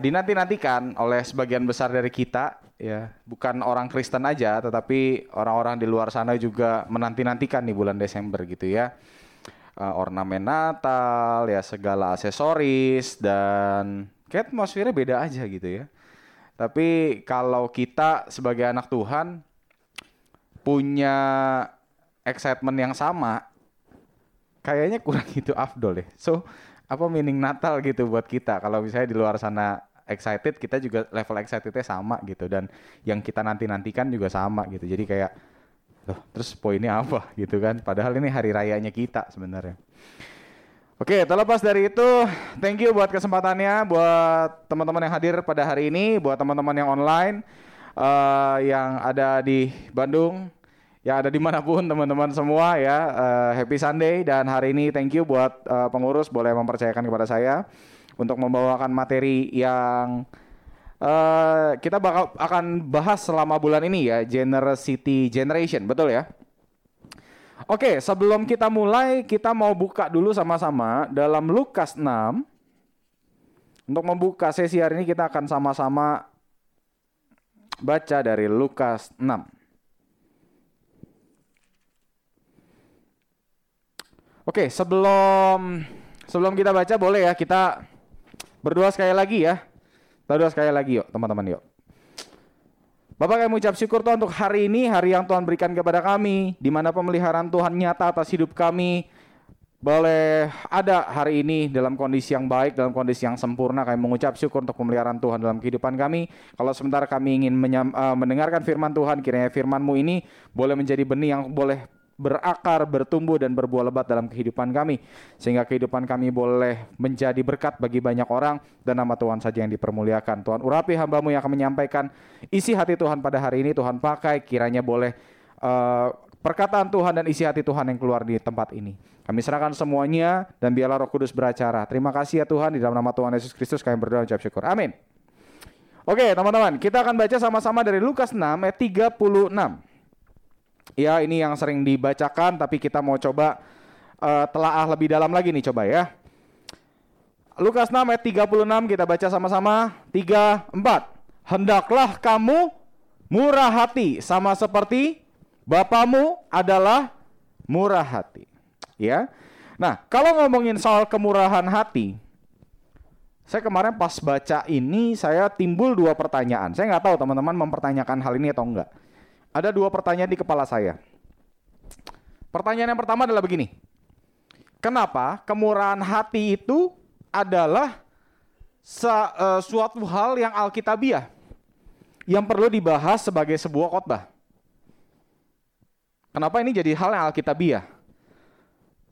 Eh, dinanti-nantikan oleh sebagian besar dari kita ya bukan orang Kristen aja tetapi orang-orang di luar sana juga menanti-nantikan nih bulan Desember gitu ya Eh, ornamen Natal ya segala aksesoris dan kayak atmosfernya beda aja gitu ya tapi kalau kita sebagai anak Tuhan punya excitement yang sama kayaknya kurang gitu afdol deh. So, apa meaning Natal gitu buat kita? Kalau misalnya di luar sana excited, kita juga level excitednya sama gitu. Dan yang kita nanti-nantikan juga sama gitu. Jadi kayak, loh terus poinnya apa gitu kan? Padahal ini hari rayanya kita sebenarnya. Oke, terlepas dari itu, thank you buat kesempatannya, buat teman-teman yang hadir pada hari ini, buat teman-teman yang online, eh, yang ada di Bandung, yang ada di mana pun teman-teman semua ya, eh, happy Sunday dan hari ini thank you buat eh, pengurus boleh mempercayakan kepada saya untuk membawakan materi yang eh, kita bakal akan bahas selama bulan ini ya, generosity generation, betul ya? Oke, sebelum kita mulai, kita mau buka dulu sama-sama dalam Lukas 6. Untuk membuka sesi hari ini kita akan sama-sama baca dari Lukas 6. Oke, sebelum sebelum kita baca boleh ya kita berdoa sekali lagi ya. Berdoa sekali lagi yuk, teman-teman yuk. Bapak kami mengucap syukur Tuhan untuk hari ini, hari yang Tuhan berikan kepada kami, di mana pemeliharaan Tuhan nyata atas hidup kami. Boleh ada hari ini dalam kondisi yang baik, dalam kondisi yang sempurna. Kami mengucap syukur untuk pemeliharaan Tuhan dalam kehidupan kami. Kalau sebentar kami ingin eh, mendengarkan firman Tuhan, kiranya firman-Mu ini boleh menjadi benih yang boleh berakar, bertumbuh dan berbuah lebat dalam kehidupan kami sehingga kehidupan kami boleh menjadi berkat bagi banyak orang dan nama Tuhan saja yang dipermuliakan. Tuhan urapi hambamu yang akan menyampaikan isi hati Tuhan pada hari ini Tuhan pakai kiranya boleh eh, perkataan Tuhan dan isi hati Tuhan yang keluar di tempat ini. Kami serahkan semuanya dan biarlah Roh Kudus beracara. Terima kasih ya Tuhan di dalam nama Tuhan Yesus Kristus kami berdoa dan ucap syukur. Amin. Oke, teman-teman, kita akan baca sama-sama dari Lukas 6 ayat 36. Ya, ini yang sering dibacakan tapi kita mau coba eh, telaah lebih dalam lagi nih coba ya. Lukas 6 ayat 36 kita baca sama-sama. 3 4. Hendaklah kamu murah hati sama seperti Bapamu adalah murah hati. Ya. Nah, kalau ngomongin soal kemurahan hati, saya kemarin pas baca ini saya timbul dua pertanyaan. Saya nggak tahu teman-teman mempertanyakan hal ini atau enggak. Ada dua pertanyaan di kepala saya. Pertanyaan yang pertama adalah begini. Kenapa kemurahan hati itu adalah eh, suatu hal yang alkitabiah yang perlu dibahas sebagai sebuah khotbah? Kenapa ini jadi hal yang alkitabiah?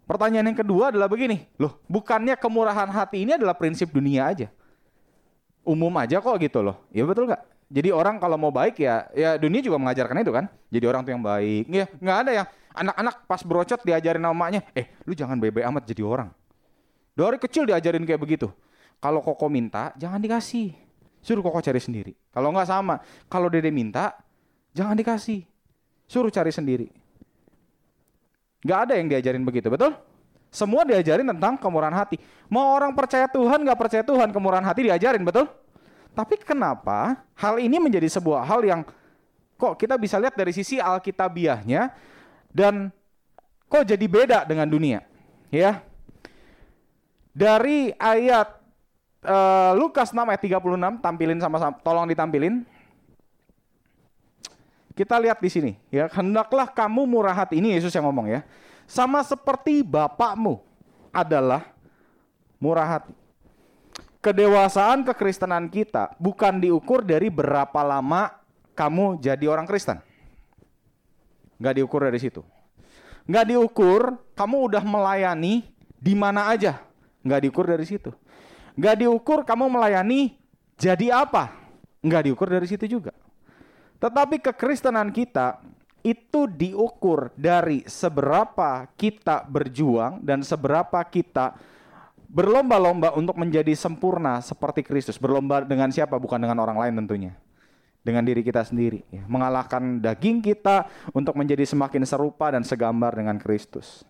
Pertanyaan yang kedua adalah begini, loh, bukannya kemurahan hati ini adalah prinsip dunia aja? Umum aja kok gitu loh. Ya betul nggak? Jadi orang kalau mau baik ya, ya dunia juga mengajarkan itu kan. Jadi orang tuh yang baik. Ya nggak ada yang anak-anak pas brocot diajarin namanya, eh lu jangan bebe amat jadi orang. Dari kecil diajarin kayak begitu. Kalau koko minta, jangan dikasih. Suruh koko cari sendiri. Kalau nggak sama, kalau dede minta, jangan dikasih. Suruh cari sendiri. Nggak ada yang diajarin begitu, betul? Semua diajarin tentang kemurahan hati. Mau orang percaya Tuhan, nggak percaya Tuhan, kemurahan hati diajarin, betul? Tapi kenapa hal ini menjadi sebuah hal yang kok kita bisa lihat dari sisi alkitabiahnya dan kok jadi beda dengan dunia, ya? Dari ayat eh, Lukas 6 ayat 36 tampilin sama-sama, tolong ditampilin. Kita lihat di sini, ya. Hendaklah kamu murah hati. Ini Yesus yang ngomong ya. Sama seperti Bapakmu adalah murah hati. Kedewasaan kekristenan kita bukan diukur dari berapa lama kamu jadi orang Kristen. Nggak diukur dari situ. Nggak diukur kamu udah melayani di mana aja. Nggak diukur dari situ. Nggak diukur kamu melayani jadi apa. nggak diukur dari situ juga. Tetapi kekristenan kita itu diukur dari seberapa kita berjuang dan seberapa kita berlomba-lomba untuk menjadi sempurna seperti Kristus. Berlomba dengan siapa? Bukan dengan orang lain tentunya. Dengan diri kita sendiri. Ya. Mengalahkan daging kita untuk menjadi semakin serupa dan segambar dengan Kristus.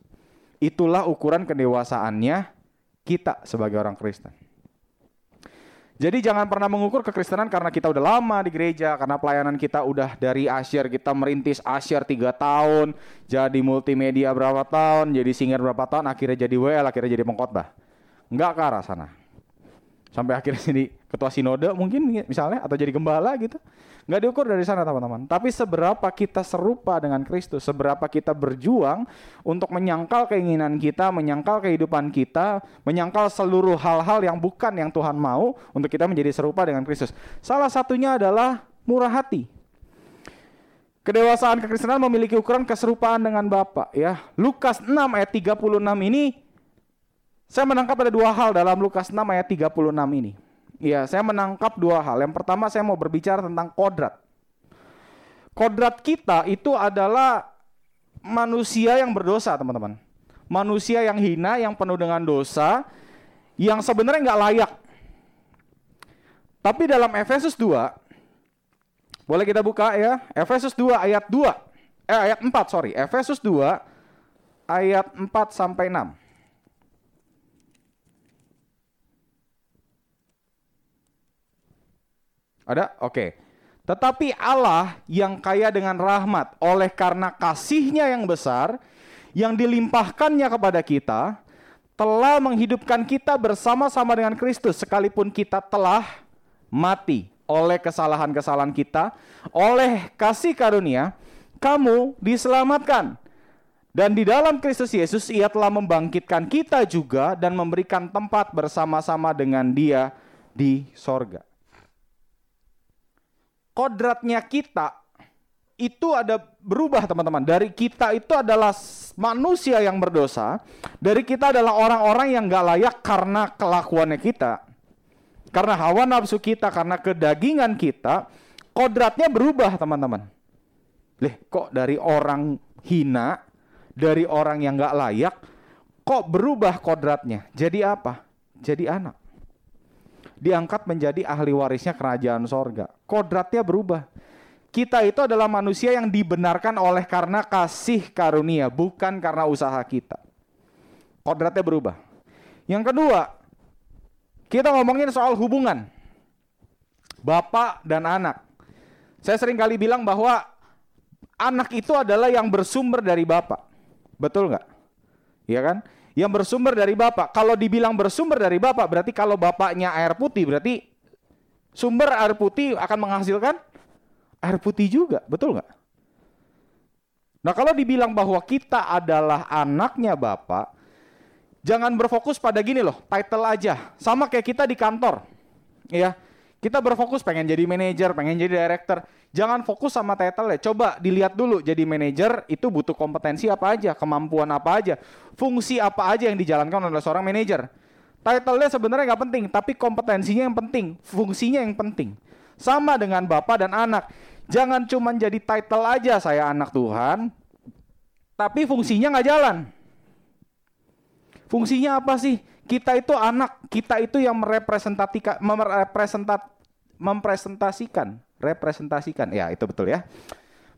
Itulah ukuran kedewasaannya kita sebagai orang Kristen. Jadi jangan pernah mengukur kekristenan karena kita udah lama di gereja, karena pelayanan kita udah dari asyir, kita merintis asyir tiga tahun, jadi multimedia berapa tahun, jadi singer berapa tahun, akhirnya jadi WL, akhirnya jadi pengkhotbah. Enggak ke arah sana. Sampai akhirnya jadi ketua sinode mungkin misalnya, atau jadi gembala gitu. Nggak diukur dari sana teman-teman. Tapi seberapa kita serupa dengan Kristus, seberapa kita berjuang untuk menyangkal keinginan kita, menyangkal kehidupan kita, menyangkal seluruh hal-hal yang bukan yang Tuhan mau untuk kita menjadi serupa dengan Kristus. Salah satunya adalah murah hati. Kedewasaan kekristenan memiliki ukuran keserupaan dengan Bapa ya. Lukas 6 ayat 36 ini saya menangkap ada dua hal dalam Lukas 6 ayat 36 ini. Iya, saya menangkap dua hal. Yang pertama saya mau berbicara tentang kodrat. Kodrat kita itu adalah manusia yang berdosa, teman-teman. Manusia yang hina, yang penuh dengan dosa, yang sebenarnya nggak layak. Tapi dalam Efesus 2, boleh kita buka ya, Efesus 2 ayat 2, eh ayat 4 sorry, Efesus 2 ayat 4 sampai 6. Ada? Oke. Tetapi Allah yang kaya dengan rahmat oleh karena kasihnya yang besar yang dilimpahkannya kepada kita telah menghidupkan kita bersama-sama dengan Kristus sekalipun kita telah mati oleh kesalahan-kesalahan kita oleh kasih karunia kamu diselamatkan dan di dalam Kristus Yesus ia telah membangkitkan kita juga dan memberikan tempat bersama-sama dengan dia di sorga kodratnya kita itu ada berubah teman-teman. Dari kita itu adalah manusia yang berdosa. Dari kita adalah orang-orang yang gak layak karena kelakuannya kita. Karena hawa nafsu kita, karena kedagingan kita. Kodratnya berubah teman-teman. Lih kok dari orang hina, dari orang yang gak layak, kok berubah kodratnya? Jadi apa? Jadi anak diangkat menjadi ahli warisnya kerajaan sorga. Kodratnya berubah. Kita itu adalah manusia yang dibenarkan oleh karena kasih karunia, bukan karena usaha kita. Kodratnya berubah. Yang kedua, kita ngomongin soal hubungan bapak dan anak. Saya sering kali bilang bahwa anak itu adalah yang bersumber dari bapak. Betul nggak? Iya kan? Yang bersumber dari Bapak. Kalau dibilang bersumber dari Bapak, berarti kalau Bapaknya air putih, berarti sumber air putih akan menghasilkan air putih juga. Betul nggak? Nah kalau dibilang bahwa kita adalah anaknya Bapak, jangan berfokus pada gini loh, title aja. Sama kayak kita di kantor. Ya, kita berfokus pengen jadi manajer, pengen jadi director. Jangan fokus sama title ya. Coba dilihat dulu jadi manajer itu butuh kompetensi apa aja, kemampuan apa aja, fungsi apa aja yang dijalankan oleh seorang manajer. Title-nya sebenarnya nggak penting, tapi kompetensinya yang penting, fungsinya yang penting. Sama dengan bapak dan anak. Jangan cuma jadi title aja saya anak Tuhan, tapi fungsinya nggak jalan. Fungsinya apa sih? Kita itu anak, kita itu yang merepresentasikan, merepresentat, mempresentasikan representasikan ya itu betul ya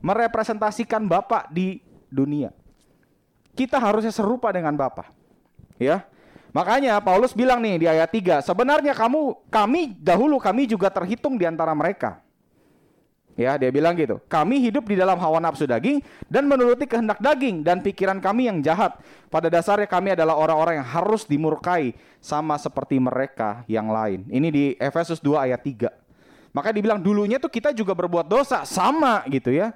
merepresentasikan Bapak di dunia kita harusnya serupa dengan Bapak ya makanya Paulus bilang nih di ayat 3 sebenarnya kamu kami dahulu kami juga terhitung di antara mereka Ya, dia bilang gitu. Kami hidup di dalam hawa nafsu daging dan menuruti kehendak daging dan pikiran kami yang jahat. Pada dasarnya kami adalah orang-orang yang harus dimurkai sama seperti mereka yang lain. Ini di Efesus 2 ayat 3. Maka dibilang dulunya tuh kita juga berbuat dosa, sama gitu ya.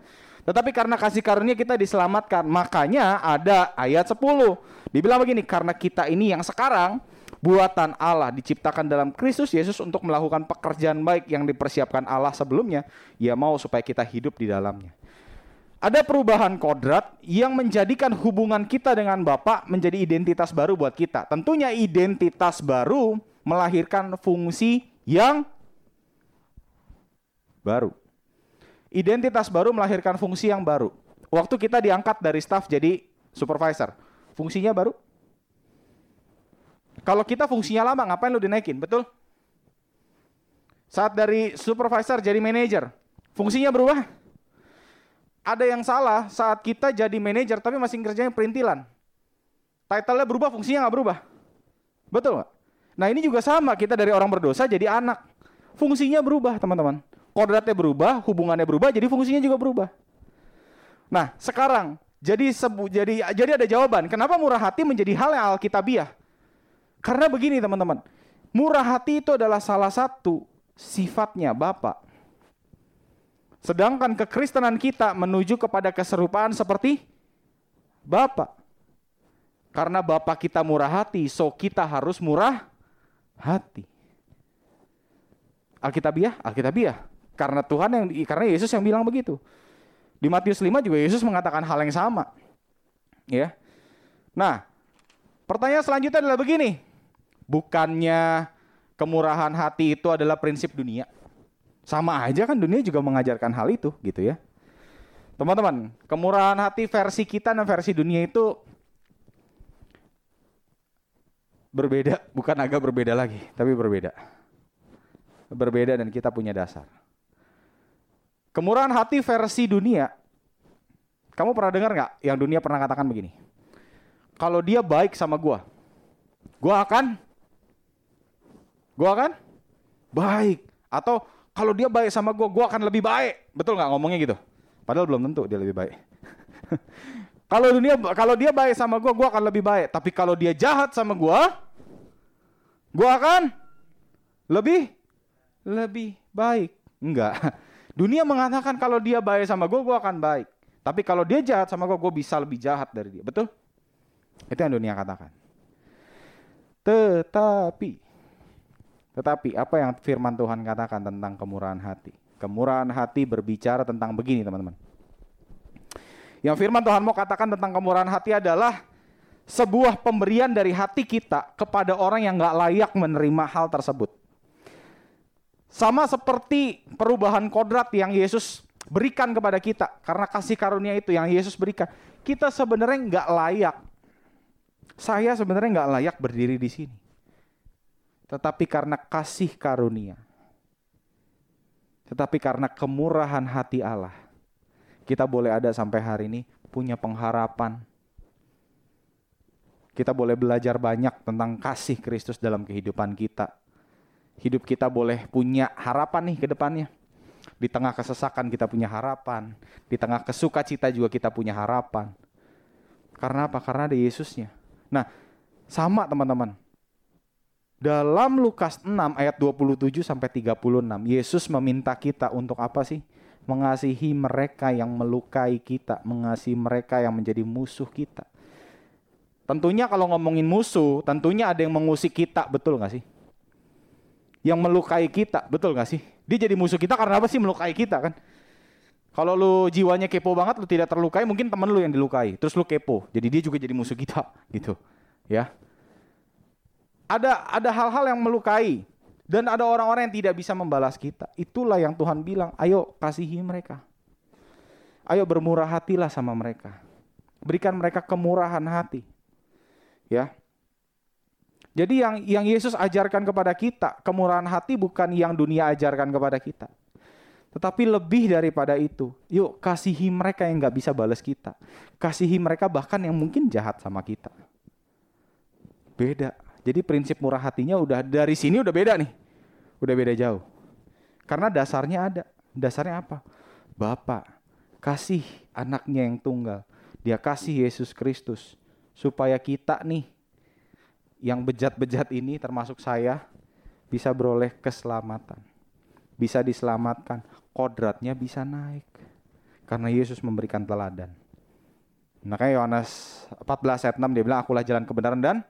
Tetapi karena kasih karunia kita diselamatkan. Makanya ada ayat 10. Dibilang begini, karena kita ini yang sekarang buatan Allah diciptakan dalam Kristus Yesus untuk melakukan pekerjaan baik yang dipersiapkan Allah sebelumnya, ia mau supaya kita hidup di dalamnya. Ada perubahan kodrat yang menjadikan hubungan kita dengan Bapak menjadi identitas baru buat kita. Tentunya identitas baru melahirkan fungsi yang baru. Identitas baru melahirkan fungsi yang baru. Waktu kita diangkat dari staff jadi supervisor, fungsinya baru. Kalau kita fungsinya lama, ngapain lu dinaikin? Betul? Saat dari supervisor jadi manager, fungsinya berubah. Ada yang salah saat kita jadi manajer tapi masih kerjanya perintilan. Title-nya berubah, fungsinya nggak berubah. Betul nggak? Nah ini juga sama, kita dari orang berdosa jadi anak. Fungsinya berubah teman-teman. Kodratnya berubah, hubungannya berubah, jadi fungsinya juga berubah. Nah sekarang, jadi sebu, jadi jadi ada jawaban. Kenapa murah hati menjadi hal yang alkitabiah? Karena begini teman-teman, murah hati itu adalah salah satu sifatnya Bapak. Sedangkan kekristenan kita menuju kepada keserupaan seperti Bapak. Karena Bapak kita murah hati, so kita harus murah hati. Alkitabiah, Alkitabiah. Karena Tuhan yang karena Yesus yang bilang begitu. Di Matius 5 juga Yesus mengatakan hal yang sama. Ya. Nah, pertanyaan selanjutnya adalah begini. Bukannya kemurahan hati itu adalah prinsip dunia? Sama aja kan dunia juga mengajarkan hal itu gitu ya. Teman-teman, kemurahan hati versi kita dan versi dunia itu berbeda, bukan agak berbeda lagi, tapi berbeda. Berbeda dan kita punya dasar. Kemurahan hati versi dunia, kamu pernah dengar nggak yang dunia pernah katakan begini? Kalau dia baik sama gua, gua akan, gua akan baik. Atau kalau dia baik sama gua, gua akan lebih baik. Betul nggak ngomongnya gitu? Padahal belum tentu dia lebih baik. kalau dunia, kalau dia baik sama gua, gua akan lebih baik. Tapi kalau dia jahat sama gua, gua akan lebih lebih baik. Enggak. Dunia mengatakan kalau dia baik sama gue, gue akan baik. Tapi kalau dia jahat sama gue, gue bisa lebih jahat dari dia. Betul? Itu yang dunia katakan. Tetapi, tetapi apa yang firman Tuhan katakan tentang kemurahan hati? Kemurahan hati berbicara tentang begini teman-teman. Yang firman Tuhan mau katakan tentang kemurahan hati adalah sebuah pemberian dari hati kita kepada orang yang gak layak menerima hal tersebut. Sama seperti perubahan kodrat yang Yesus berikan kepada kita. Karena kasih karunia itu yang Yesus berikan. Kita sebenarnya nggak layak. Saya sebenarnya nggak layak berdiri di sini. Tetapi karena kasih karunia. Tetapi karena kemurahan hati Allah. Kita boleh ada sampai hari ini punya pengharapan. Kita boleh belajar banyak tentang kasih Kristus dalam kehidupan kita hidup kita boleh punya harapan nih ke depannya. Di tengah kesesakan kita punya harapan. Di tengah kesuka cita juga kita punya harapan. Karena apa? Karena ada Yesusnya. Nah, sama teman-teman. Dalam Lukas 6 ayat 27 sampai 36, Yesus meminta kita untuk apa sih? Mengasihi mereka yang melukai kita, mengasihi mereka yang menjadi musuh kita. Tentunya kalau ngomongin musuh, tentunya ada yang mengusik kita, betul gak sih? Yang melukai kita, betul gak sih? Dia jadi musuh kita karena apa sih melukai kita kan? Kalau lu jiwanya kepo banget, lu tidak terlukai, mungkin temen lu yang dilukai. Terus lu kepo, jadi dia juga jadi musuh kita, gitu. Ya. Ada ada hal-hal yang melukai dan ada orang-orang yang tidak bisa membalas kita. Itulah yang Tuhan bilang, ayo kasihi mereka. Ayo bermurah hatilah sama mereka. Berikan mereka kemurahan hati. Ya. Jadi yang yang Yesus ajarkan kepada kita, kemurahan hati bukan yang dunia ajarkan kepada kita. Tetapi lebih daripada itu, yuk kasihi mereka yang nggak bisa balas kita. Kasihi mereka bahkan yang mungkin jahat sama kita. Beda. Jadi prinsip murah hatinya udah dari sini udah beda nih. Udah beda jauh. Karena dasarnya ada. Dasarnya apa? Bapak kasih anaknya yang tunggal. Dia kasih Yesus Kristus supaya kita nih yang bejat-bejat ini termasuk saya bisa beroleh keselamatan. Bisa diselamatkan, kodratnya bisa naik. Karena Yesus memberikan teladan. Makanya Yohanes 14 ayat 6 dia bilang, akulah jalan kebenaran dan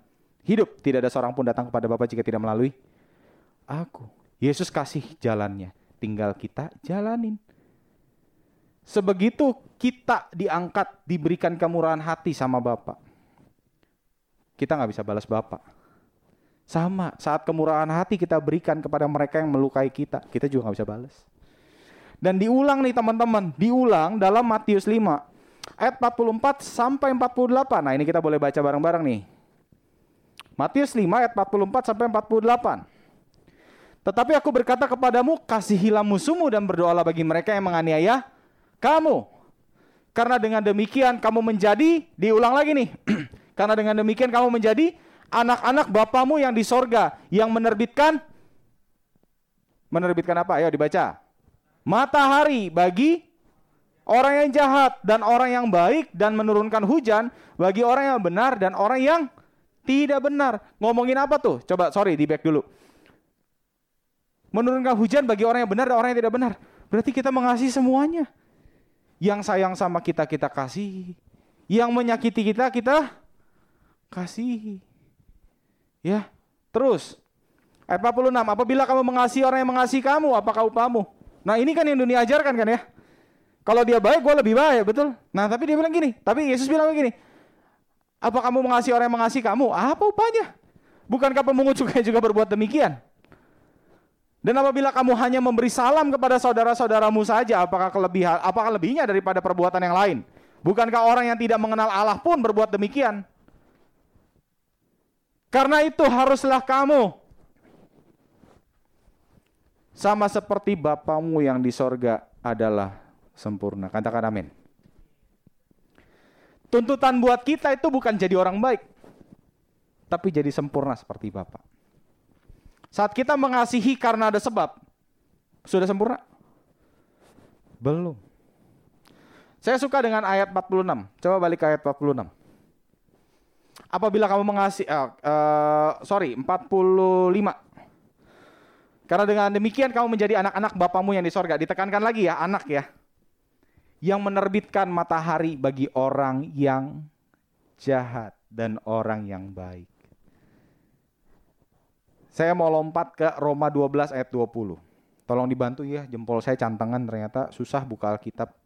hidup. Tidak ada seorang pun datang kepada Bapa jika tidak melalui aku. Yesus kasih jalannya. Tinggal kita jalanin. Sebegitu kita diangkat, diberikan kemurahan hati sama Bapak kita nggak bisa balas Bapak. Sama, saat kemurahan hati kita berikan kepada mereka yang melukai kita, kita juga nggak bisa balas. Dan diulang nih teman-teman, diulang dalam Matius 5 ayat 44 sampai 48. Nah, ini kita boleh baca bareng-bareng nih. Matius 5 ayat 44 sampai 48. Tetapi aku berkata kepadamu, kasihilah musuhmu dan berdoalah bagi mereka yang menganiaya kamu. Karena dengan demikian kamu menjadi, diulang lagi nih. Karena dengan demikian kamu menjadi anak-anak Bapamu yang di sorga, yang menerbitkan, menerbitkan apa? Ayo dibaca matahari bagi orang yang jahat dan orang yang baik dan menurunkan hujan bagi orang yang benar dan orang yang tidak benar. Ngomongin apa tuh? Coba sorry di back dulu. Menurunkan hujan bagi orang yang benar dan orang yang tidak benar. Berarti kita mengasihi semuanya. Yang sayang sama kita kita kasih. Yang menyakiti kita kita kasih. Ya. Terus ayat 46, apabila kamu mengasihi orang yang mengasihi kamu, apakah upamu? Nah ini kan yang dunia ajarkan kan ya. Kalau dia baik, gue lebih baik, betul. Nah tapi dia bilang gini, tapi Yesus bilang begini, apa kamu mengasihi orang yang mengasihi kamu? Apa upahnya? Bukankah pemungut cukai juga berbuat demikian? Dan apabila kamu hanya memberi salam kepada saudara-saudaramu saja, apakah kelebihan, apakah lebihnya daripada perbuatan yang lain? Bukankah orang yang tidak mengenal Allah pun berbuat demikian? Karena itu haruslah kamu sama seperti Bapamu yang di sorga adalah sempurna. Katakan amin. Tuntutan buat kita itu bukan jadi orang baik, tapi jadi sempurna seperti Bapak. Saat kita mengasihi karena ada sebab, sudah sempurna? Belum. Saya suka dengan ayat 46. Coba balik ke ayat 46. Apabila kamu mengasihi, uh, uh, sorry, 45. Karena dengan demikian kamu menjadi anak-anak Bapamu yang di sorga. Ditekankan lagi ya, anak ya. Yang menerbitkan matahari bagi orang yang jahat dan orang yang baik. Saya mau lompat ke Roma 12 ayat 20. Tolong dibantu ya, jempol saya cantangan ternyata susah buka Alkitab.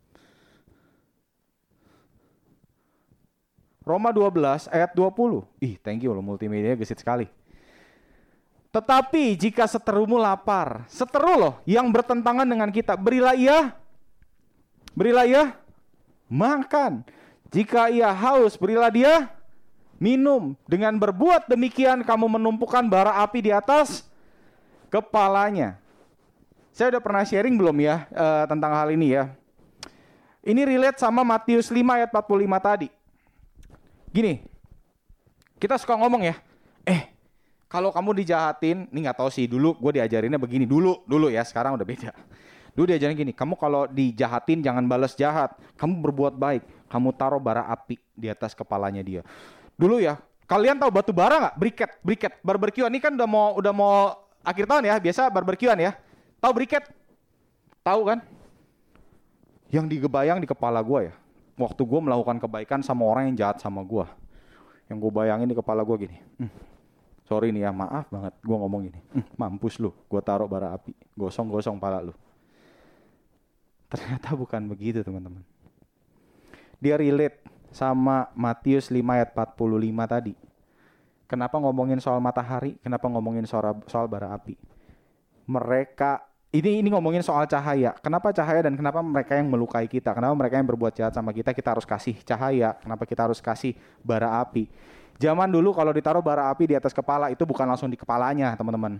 Roma 12 ayat 20. Ih, thank you loh multimedia gesit sekali. Tetapi jika seterumu lapar, seteru loh yang bertentangan dengan kita, berilah ia, berilah ia makan. Jika ia haus, berilah dia minum. Dengan berbuat demikian kamu menumpukan bara api di atas kepalanya. Saya udah pernah sharing belum ya uh, tentang hal ini ya. Ini relate sama Matius 5 ayat 45 tadi. Gini, kita suka ngomong ya, eh kalau kamu dijahatin, ini nggak tahu sih dulu gue diajarinnya begini dulu, dulu ya sekarang udah beda. Dulu diajarin gini, kamu kalau dijahatin jangan balas jahat, kamu berbuat baik, kamu taruh bara api di atas kepalanya dia. Dulu ya, kalian tahu batu bara nggak? Briket, briket, barbekyuan ini kan udah mau udah mau akhir tahun ya, biasa barbekyuan ya. Tahu briket? Tahu kan? Yang digebayang di kepala gue ya. Waktu gue melakukan kebaikan sama orang yang jahat sama gue. Yang gue bayangin di kepala gue gini. Hmm, sorry nih ya maaf banget gue ngomong gini hm, mampus lu gue taruh bara api gosong-gosong pala lu. Ternyata bukan begitu teman-teman. Dia relate sama Matius 5 ayat 45 tadi. Kenapa ngomongin soal matahari? Kenapa ngomongin soal, soal bara api? Mereka ini ini ngomongin soal cahaya. Kenapa cahaya dan kenapa mereka yang melukai kita? Kenapa mereka yang berbuat jahat sama kita? Kita harus kasih cahaya. Kenapa kita harus kasih bara api? Zaman dulu kalau ditaruh bara api di atas kepala itu bukan langsung di kepalanya, teman-teman.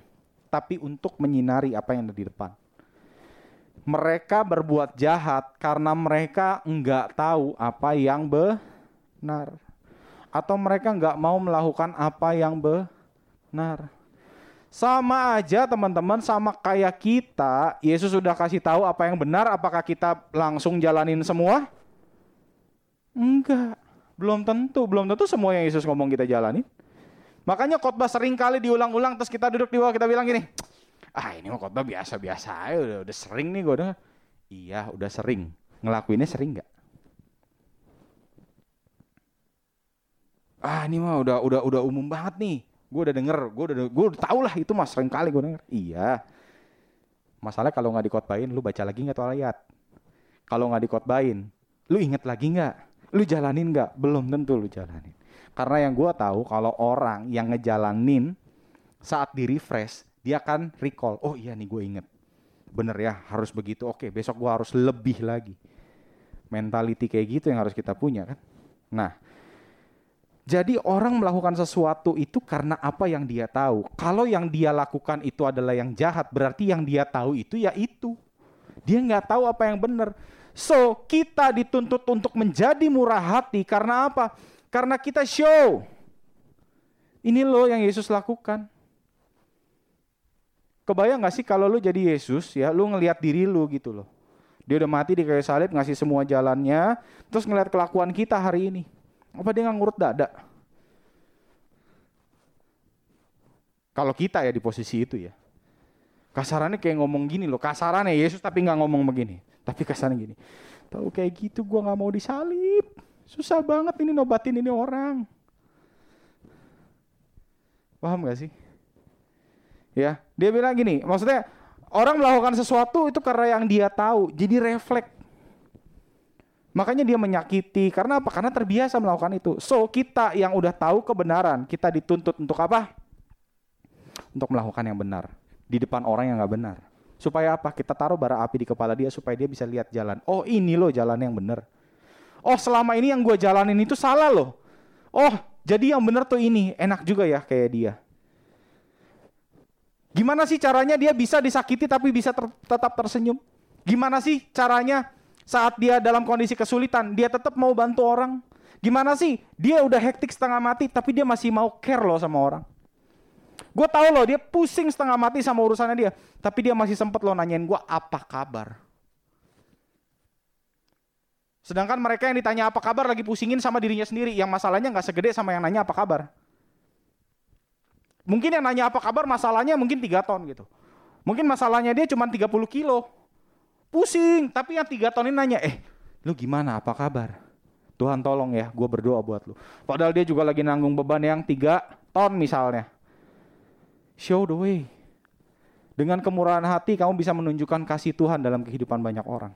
Tapi untuk menyinari apa yang ada di depan. Mereka berbuat jahat karena mereka enggak tahu apa yang benar. Atau mereka enggak mau melakukan apa yang benar. Sama aja teman-teman, sama kayak kita, Yesus sudah kasih tahu apa yang benar, apakah kita langsung jalanin semua? Enggak. Belum tentu, belum tentu semua yang Yesus ngomong kita jalani. Makanya khotbah sering kali diulang-ulang terus kita duduk di bawah kita bilang gini, ah ini mah khotbah biasa-biasa aja udah, udah sering nih gue udah. Iya udah sering. Ngelakuinnya sering nggak? Ah ini mah udah udah udah umum banget nih. Gue udah denger, gue udah gue udah tau lah itu mas sering kali gue denger. Iya. Masalah kalau nggak dikotbahin, lu baca lagi nggak tuh ayat? Kalau nggak dikotbahin, lu inget lagi nggak? Lu jalanin nggak? Belum tentu lu jalanin. Karena yang gue tahu kalau orang yang ngejalanin saat di refresh dia akan recall. Oh iya nih gue inget. bener ya harus begitu. Oke besok gue harus lebih lagi. Mentality kayak gitu yang harus kita punya kan. Nah jadi orang melakukan sesuatu itu karena apa yang dia tahu. Kalau yang dia lakukan itu adalah yang jahat, berarti yang dia tahu itu ya itu. Dia nggak tahu apa yang benar. So kita dituntut untuk menjadi murah hati karena apa? Karena kita show. Ini loh yang Yesus lakukan. Kebayang gak sih kalau lu jadi Yesus ya, lu ngelihat diri lu gitu loh. Dia udah mati di kayu salib, ngasih semua jalannya, terus ngeliat kelakuan kita hari ini. Apa dia nggak ngurut dada? Kalau kita ya di posisi itu ya. Kasarannya kayak ngomong gini loh, kasarannya Yesus tapi nggak ngomong begini. Tapi kasarnya gini, tahu kayak gitu gue nggak mau disalib. Susah banget ini nobatin ini orang. Paham gak sih? Ya, dia bilang gini, maksudnya orang melakukan sesuatu itu karena yang dia tahu, jadi refleks. Makanya dia menyakiti. Karena apa? Karena terbiasa melakukan itu. So, kita yang udah tahu kebenaran, kita dituntut untuk apa? Untuk melakukan yang benar. Di depan orang yang nggak benar. Supaya apa? Kita taruh bara api di kepala dia supaya dia bisa lihat jalan. Oh ini loh jalan yang benar. Oh selama ini yang gue jalanin itu salah loh. Oh jadi yang benar tuh ini. Enak juga ya kayak dia. Gimana sih caranya dia bisa disakiti tapi bisa ter tetap tersenyum? Gimana sih caranya saat dia dalam kondisi kesulitan, dia tetap mau bantu orang. Gimana sih? Dia udah hektik setengah mati, tapi dia masih mau care loh sama orang. Gue tahu loh, dia pusing setengah mati sama urusannya dia. Tapi dia masih sempet loh nanyain gue apa kabar. Sedangkan mereka yang ditanya apa kabar lagi pusingin sama dirinya sendiri. Yang masalahnya nggak segede sama yang nanya apa kabar. Mungkin yang nanya apa kabar masalahnya mungkin 3 ton gitu. Mungkin masalahnya dia cuma 30 kilo. Pusing, tapi yang tiga tahun ini nanya, eh lu gimana, apa kabar? Tuhan tolong ya, gue berdoa buat lu. Padahal dia juga lagi nanggung beban yang tiga ton misalnya. Show the way. Dengan kemurahan hati kamu bisa menunjukkan kasih Tuhan dalam kehidupan banyak orang.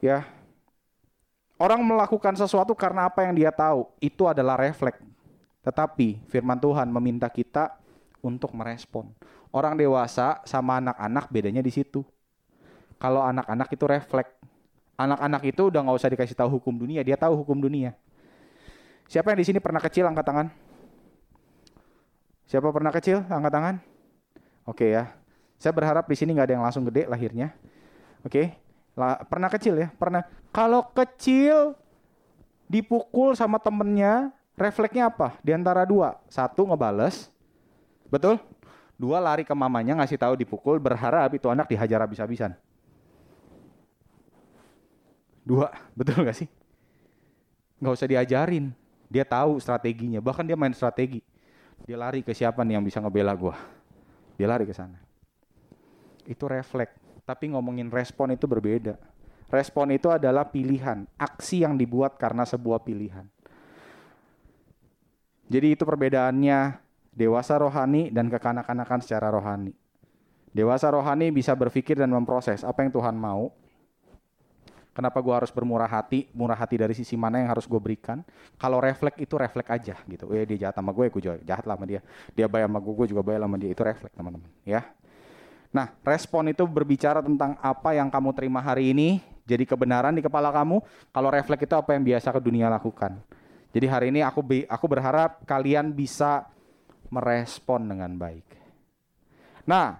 Ya, Orang melakukan sesuatu karena apa yang dia tahu, itu adalah refleks. Tetapi firman Tuhan meminta kita untuk merespon. Orang dewasa sama anak-anak bedanya di situ kalau anak-anak itu refleks. Anak-anak itu udah nggak usah dikasih tahu hukum dunia, dia tahu hukum dunia. Siapa yang di sini pernah kecil angkat tangan? Siapa pernah kecil angkat tangan? Oke ya. Saya berharap di sini nggak ada yang langsung gede lahirnya. Oke. La, pernah kecil ya? Pernah. Kalau kecil dipukul sama temennya, refleksnya apa? Di antara dua. Satu ngebales. Betul? Dua lari ke mamanya ngasih tahu dipukul, berharap itu anak dihajar habis-habisan. Dua, betul gak sih? Gak usah diajarin. Dia tahu strateginya. Bahkan dia main strategi. Dia lari ke siapa nih yang bisa ngebela gue. Dia lari ke sana. Itu refleks. Tapi ngomongin respon itu berbeda. Respon itu adalah pilihan. Aksi yang dibuat karena sebuah pilihan. Jadi itu perbedaannya dewasa rohani dan kekanak-kanakan secara rohani. Dewasa rohani bisa berpikir dan memproses apa yang Tuhan mau Kenapa gue harus bermurah hati? Murah hati dari sisi mana yang harus gue berikan? Kalau refleks itu refleks aja gitu. Eh dia jahat sama gue, gue juga jahat lah sama dia. Dia bayar sama gue, gue juga bayar sama dia. Itu refleks teman-teman. Ya. Nah, respon itu berbicara tentang apa yang kamu terima hari ini jadi kebenaran di kepala kamu. Kalau refleks itu apa yang biasa ke dunia lakukan. Jadi hari ini aku aku berharap kalian bisa merespon dengan baik. Nah,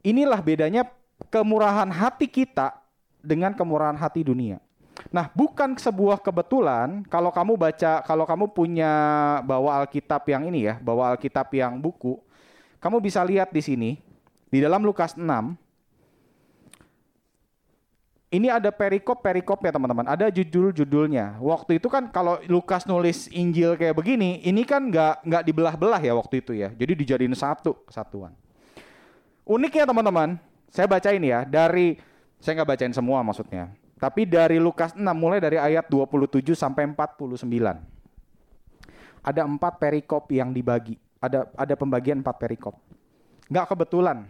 inilah bedanya kemurahan hati kita dengan kemurahan hati dunia. Nah, bukan sebuah kebetulan kalau kamu baca, kalau kamu punya bawa Alkitab yang ini ya, bawa Alkitab yang buku, kamu bisa lihat di sini di dalam Lukas 6 ini ada perikop-perikop ya teman-teman. Ada judul-judulnya. Waktu itu kan kalau Lukas nulis Injil kayak begini, ini kan nggak nggak dibelah-belah ya waktu itu ya. Jadi dijadiin satu kesatuan. Uniknya teman-teman, saya baca ini ya dari saya nggak bacain semua maksudnya. Tapi dari Lukas 6 mulai dari ayat 27 sampai 49. Ada empat perikop yang dibagi. Ada ada pembagian empat perikop. Nggak kebetulan.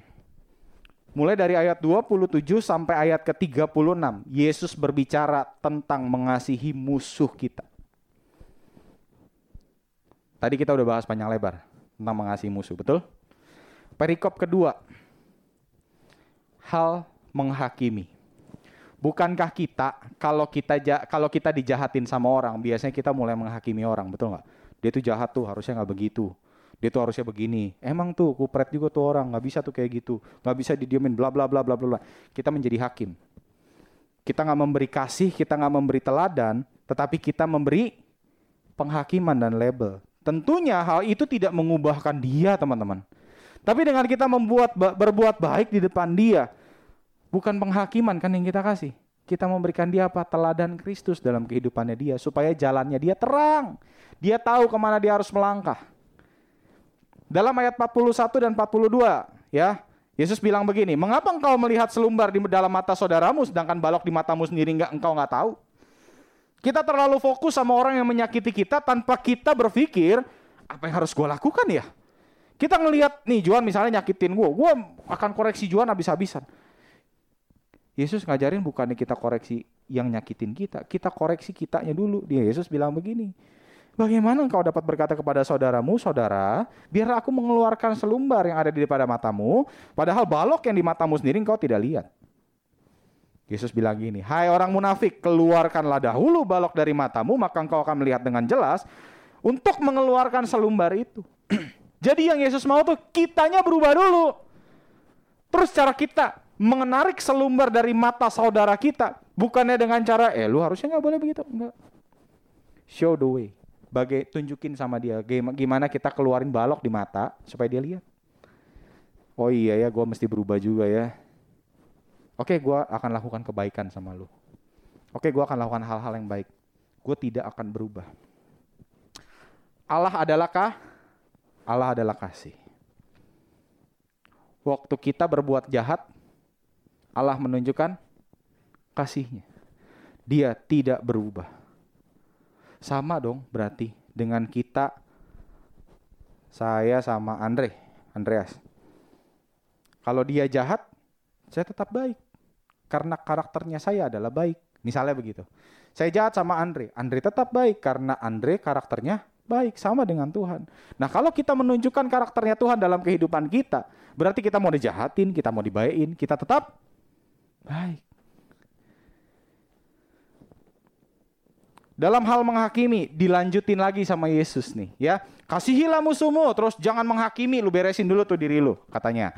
Mulai dari ayat 27 sampai ayat ke-36. Yesus berbicara tentang mengasihi musuh kita. Tadi kita udah bahas panjang lebar tentang mengasihi musuh, betul? Perikop kedua hal menghakimi. Bukankah kita kalau kita kalau kita dijahatin sama orang, biasanya kita mulai menghakimi orang, betul nggak? Dia tuh jahat tuh, harusnya nggak begitu. Dia tuh harusnya begini. Emang tuh kupret juga tuh orang, nggak bisa tuh kayak gitu, nggak bisa didiemin, bla bla bla bla bla. Kita menjadi hakim. Kita nggak memberi kasih, kita nggak memberi teladan, tetapi kita memberi penghakiman dan label. Tentunya hal itu tidak mengubahkan dia, teman-teman. Tapi dengan kita membuat berbuat baik di depan dia, bukan penghakiman kan yang kita kasih. Kita memberikan dia apa? Teladan Kristus dalam kehidupannya dia supaya jalannya dia terang. Dia tahu ke mana dia harus melangkah. Dalam ayat 41 dan 42, ya, Yesus bilang begini, mengapa engkau melihat selumbar di dalam mata saudaramu sedangkan balok di matamu sendiri enggak engkau nggak tahu? Kita terlalu fokus sama orang yang menyakiti kita tanpa kita berpikir apa yang harus gue lakukan ya? Kita ngelihat nih Juan misalnya nyakitin gue, gue akan koreksi Juan habis-habisan. Yesus ngajarin bukannya kita koreksi yang nyakitin kita, kita koreksi kitanya dulu. Dia Yesus bilang begini, Bagaimana engkau dapat berkata kepada saudaramu, saudara, biar aku mengeluarkan selumbar yang ada di depan matamu, padahal balok yang di matamu sendiri engkau tidak lihat. Yesus bilang gini, hai orang munafik, keluarkanlah dahulu balok dari matamu, maka engkau akan melihat dengan jelas untuk mengeluarkan selumbar itu. Jadi yang Yesus mau tuh kitanya berubah dulu. Terus cara kita menarik selumbar dari mata saudara kita, bukannya dengan cara, eh lu harusnya nggak boleh begitu. Enggak. Show the way bagai tunjukin sama dia gimana kita keluarin balok di mata supaya dia lihat. Oh iya ya, gue mesti berubah juga ya. Oke, gue akan lakukan kebaikan sama lu. Oke, gue akan lakukan hal-hal yang baik. Gue tidak akan berubah. Allah adalah kah? Allah adalah kasih. Waktu kita berbuat jahat, Allah menunjukkan kasihnya. Dia tidak berubah. Sama dong berarti dengan kita saya sama Andre, Andreas. Kalau dia jahat, saya tetap baik. Karena karakternya saya adalah baik. Misalnya begitu. Saya jahat sama Andre, Andre tetap baik karena Andre karakternya baik sama dengan Tuhan. Nah, kalau kita menunjukkan karakternya Tuhan dalam kehidupan kita, berarti kita mau dijahatin, kita mau dibaikin, kita tetap baik. Dalam hal menghakimi, dilanjutin lagi sama Yesus nih, ya. Kasihilah musuhmu, terus jangan menghakimi, lu beresin dulu tuh diri lu, katanya.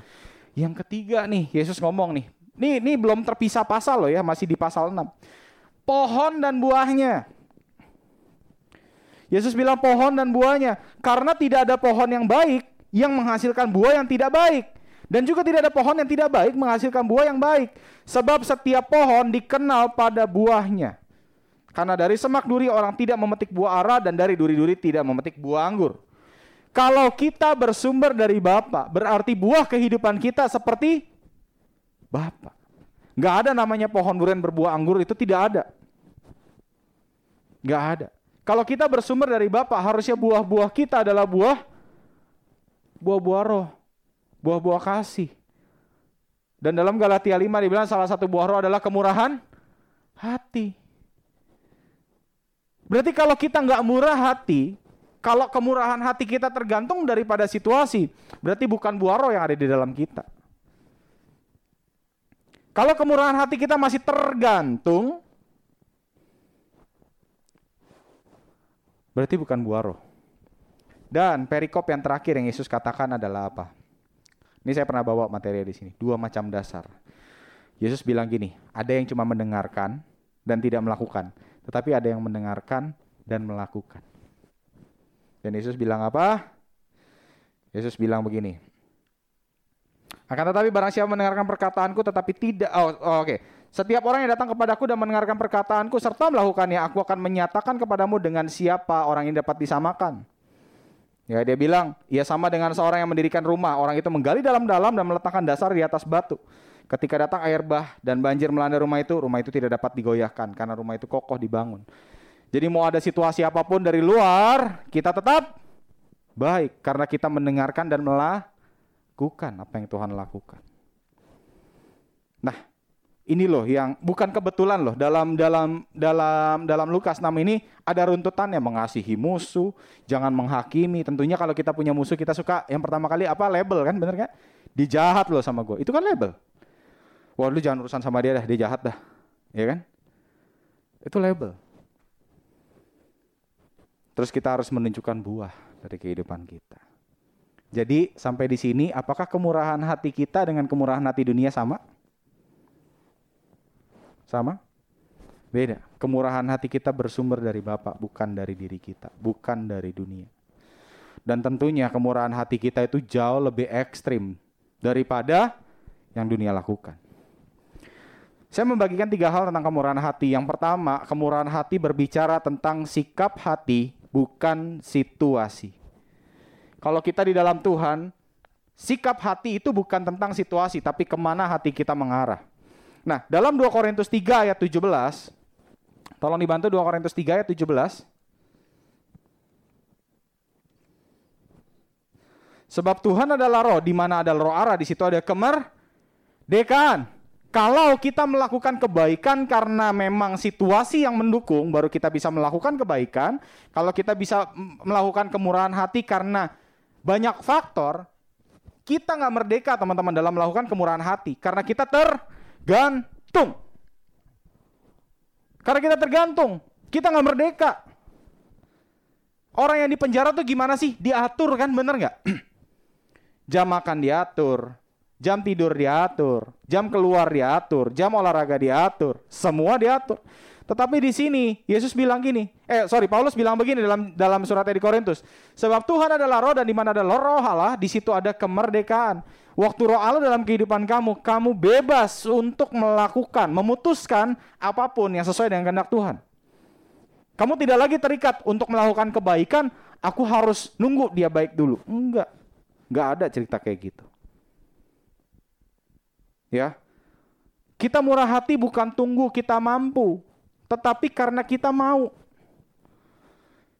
Yang ketiga nih, Yesus ngomong nih. Nih, nih belum terpisah pasal loh ya, masih di pasal 6. Pohon dan buahnya. Yesus bilang pohon dan buahnya, karena tidak ada pohon yang baik yang menghasilkan buah yang tidak baik. Dan juga tidak ada pohon yang tidak baik menghasilkan buah yang baik. Sebab setiap pohon dikenal pada buahnya. Karena dari semak duri orang tidak memetik buah ara dan dari duri-duri tidak memetik buah anggur. Kalau kita bersumber dari Bapa, berarti buah kehidupan kita seperti Bapa. Gak ada namanya pohon durian berbuah anggur itu tidak ada. Gak ada. Kalau kita bersumber dari Bapa, harusnya buah-buah kita adalah buah buah-buah roh, buah-buah kasih. Dan dalam Galatia 5 dibilang salah satu buah roh adalah kemurahan hati. Berarti kalau kita nggak murah hati, kalau kemurahan hati kita tergantung daripada situasi, berarti bukan buah roh yang ada di dalam kita. Kalau kemurahan hati kita masih tergantung, berarti bukan buah roh. Dan perikop yang terakhir yang Yesus katakan adalah apa? Ini saya pernah bawa materi di sini, dua macam dasar. Yesus bilang gini, ada yang cuma mendengarkan dan tidak melakukan tetapi ada yang mendengarkan dan melakukan. Dan Yesus bilang apa? Yesus bilang begini. Akan tetapi barang siapa mendengarkan perkataanku tetapi tidak oh, oh oke. Okay. Setiap orang yang datang kepadaku dan mendengarkan perkataanku serta melakukannya, aku akan menyatakan kepadamu dengan siapa orang ini dapat disamakan. Ya dia bilang, ia sama dengan seorang yang mendirikan rumah. Orang itu menggali dalam-dalam dan meletakkan dasar di atas batu. Ketika datang air bah dan banjir melanda rumah itu, rumah itu tidak dapat digoyahkan karena rumah itu kokoh dibangun. Jadi mau ada situasi apa pun dari luar, kita tetap baik karena kita mendengarkan dan melakukan apa yang Tuhan lakukan. Ini loh yang bukan kebetulan loh dalam dalam dalam dalam Lukas 6 ini ada runtutannya mengasihi musuh, jangan menghakimi. Tentunya kalau kita punya musuh kita suka yang pertama kali apa label kan bener kan? Dijahat loh sama gue. Itu kan label. Wah lu jangan urusan sama dia dah, dia jahat dah. Ya kan? Itu label. Terus kita harus menunjukkan buah dari kehidupan kita. Jadi sampai di sini apakah kemurahan hati kita dengan kemurahan hati dunia sama? Sama? Beda. Kemurahan hati kita bersumber dari Bapak, bukan dari diri kita, bukan dari dunia. Dan tentunya kemurahan hati kita itu jauh lebih ekstrim daripada yang dunia lakukan. Saya membagikan tiga hal tentang kemurahan hati. Yang pertama, kemurahan hati berbicara tentang sikap hati, bukan situasi. Kalau kita di dalam Tuhan, sikap hati itu bukan tentang situasi, tapi ke mana hati kita mengarah. Nah, dalam 2 Korintus 3 ayat 17, tolong dibantu 2 Korintus 3 ayat 17. Sebab Tuhan adalah roh, di mana ada roh arah, di situ ada kemerdekaan. Kalau kita melakukan kebaikan karena memang situasi yang mendukung, baru kita bisa melakukan kebaikan. Kalau kita bisa melakukan kemurahan hati karena banyak faktor, kita nggak merdeka teman-teman dalam melakukan kemurahan hati. Karena kita tergantung. Karena kita tergantung, kita nggak merdeka. Orang yang di penjara tuh gimana sih? Diatur kan, bener nggak? Jam makan diatur, jam tidur diatur, jam keluar diatur, jam olahraga diatur, semua diatur. Tetapi di sini Yesus bilang gini, eh sorry Paulus bilang begini dalam dalam surat di Korintus, sebab Tuhan adalah roh dan di mana ada roh Allah, di situ ada kemerdekaan. Waktu roh Allah dalam kehidupan kamu, kamu bebas untuk melakukan, memutuskan apa pun yang sesuai dengan kehendak Tuhan. Kamu tidak lagi terikat untuk melakukan kebaikan, aku harus nunggu dia baik dulu. Enggak. Nggak ada cerita kayak gitu. Ya. Kita murah hati bukan tunggu kita mampu, tetapi karena kita mau.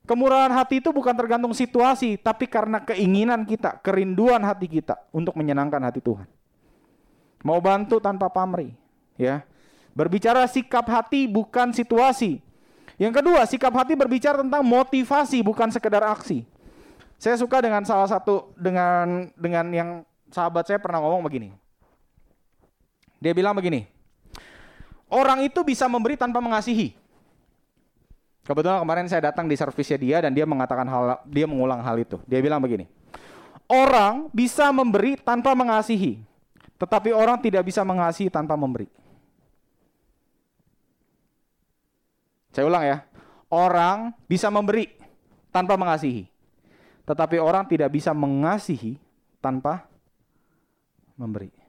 Kemurahan hati itu bukan tergantung situasi, tapi karena keinginan kita, kerinduan hati kita untuk menyenangkan hati Tuhan. Mau bantu tanpa pamrih, ya. Berbicara sikap hati bukan situasi. Yang kedua, sikap hati berbicara tentang motivasi bukan sekedar aksi. Saya suka dengan salah satu dengan dengan yang sahabat saya pernah ngomong begini. Dia bilang begini. Orang itu bisa memberi tanpa mengasihi. Kebetulan kemarin saya datang di servisnya dia dan dia mengatakan hal dia mengulang hal itu. Dia bilang begini. Orang bisa memberi tanpa mengasihi, tetapi orang tidak bisa mengasihi tanpa memberi. Saya ulang ya. Orang bisa memberi tanpa mengasihi, tetapi orang tidak bisa mengasihi tanpa memberi.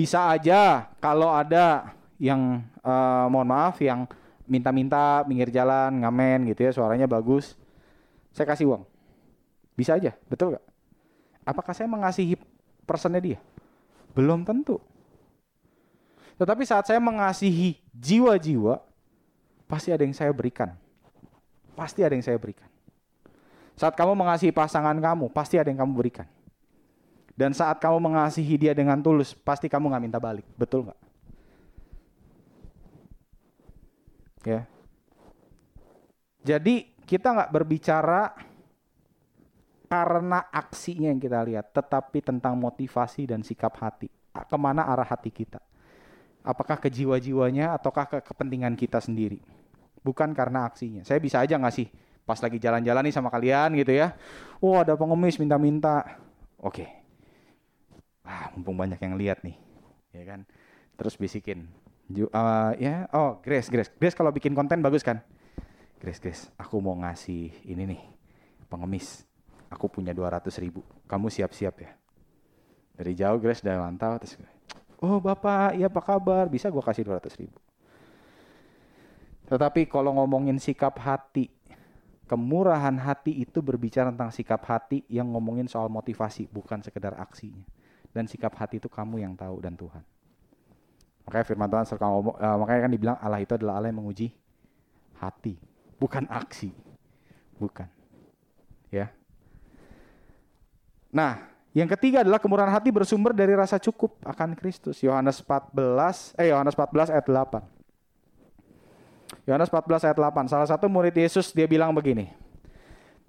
Bisa aja kalau ada yang uh, mohon maaf yang minta-minta pinggir jalan ngamen gitu ya suaranya bagus, saya kasih uang. Bisa aja, betul gak? Apakah saya mengasihi personnya dia? Belum tentu. Tetapi saat saya mengasihi jiwa-jiwa, pasti ada yang saya berikan. Pasti ada yang saya berikan. Saat kamu mengasihi pasangan kamu, pasti ada yang kamu berikan. Dan saat kamu mengasihi dia dengan tulus, pasti kamu nggak minta balik. Betul nggak? Ya. Jadi kita nggak berbicara karena aksinya yang kita lihat, tetapi tentang motivasi dan sikap hati. Ke mana arah hati kita? Apakah ke jiwa-jiwanya ataukah ke kepentingan kita sendiri? Bukan karena aksinya. Saya bisa aja ngasih pas lagi jalan-jalan nih sama kalian gitu ya. Oh ada pengemis minta-minta. Oke. Ah mumpung banyak yang lihat nih, ya kan. Terus bisikin. Uh, ya, oh Grace, Grace, Grace kalau bikin konten bagus kan? Grace, Grace, aku mau ngasih ini nih pengemis. Aku punya 200 ribu. Kamu siap-siap ya? Dari jauh Grace udah mantau terus Oh bapak, iya apa kabar? Bisa gue kasih 200 ribu. Tetapi kalau ngomongin sikap hati, Kemurahan hati itu berbicara tentang sikap hati yang ngomongin soal motivasi, bukan sekedar aksinya. Dan sikap hati itu kamu yang tahu dan Tuhan. Makanya firman Tuhan ngomong, uh, makanya kan dibilang Allah itu adalah Allah yang menguji hati, bukan aksi. Bukan. Ya. Nah, yang ketiga adalah kemurahan hati bersumber dari rasa cukup akan Kristus. Yohanes 14 eh Yohanes 14 ayat 8. Yohanes 14 ayat 8. Salah satu murid Yesus dia bilang begini.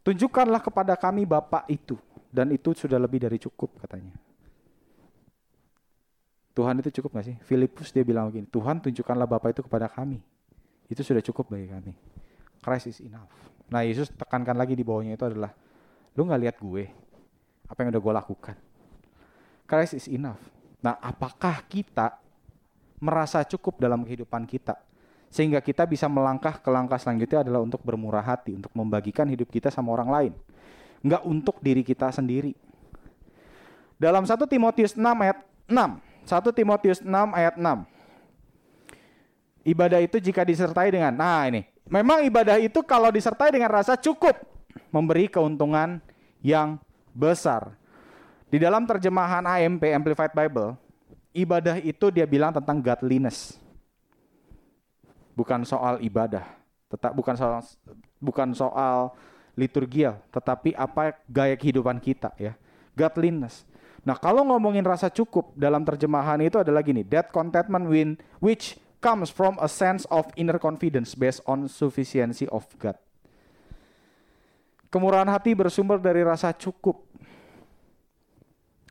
Tunjukkanlah kepada kami Bapak itu dan itu sudah lebih dari cukup katanya. Tuhan itu cukup gak sih? Filipus dia bilang begini, Tuhan tunjukkanlah Bapa itu kepada kami. Itu sudah cukup bagi kami. Christ is enough. Nah Yesus tekankan lagi di bawahnya itu adalah, lu gak lihat gue, apa yang udah gue lakukan. Christ is enough. Nah apakah kita merasa cukup dalam kehidupan kita? Sehingga kita bisa melangkah ke langkah selanjutnya adalah untuk bermurah hati, untuk membagikan hidup kita sama orang lain. Nggak untuk diri kita sendiri. Dalam 1 Timotius 6 ayat 6, 1 Timotius 6 ayat 6. Ibadah itu jika disertai dengan, nah ini, memang ibadah itu kalau disertai dengan rasa cukup memberi keuntungan yang besar. Di dalam terjemahan AMP Amplified Bible, ibadah itu dia bilang tentang godliness. Bukan soal ibadah, tetap bukan soal bukan soal liturgial, tetapi apa gaya kehidupan kita ya. Godliness. Nah, kalau ngomongin rasa cukup dalam terjemahan itu adalah gini, that contentment win which comes from a sense of inner confidence based on sufficiency of God. Kemurahan hati bersumber dari rasa cukup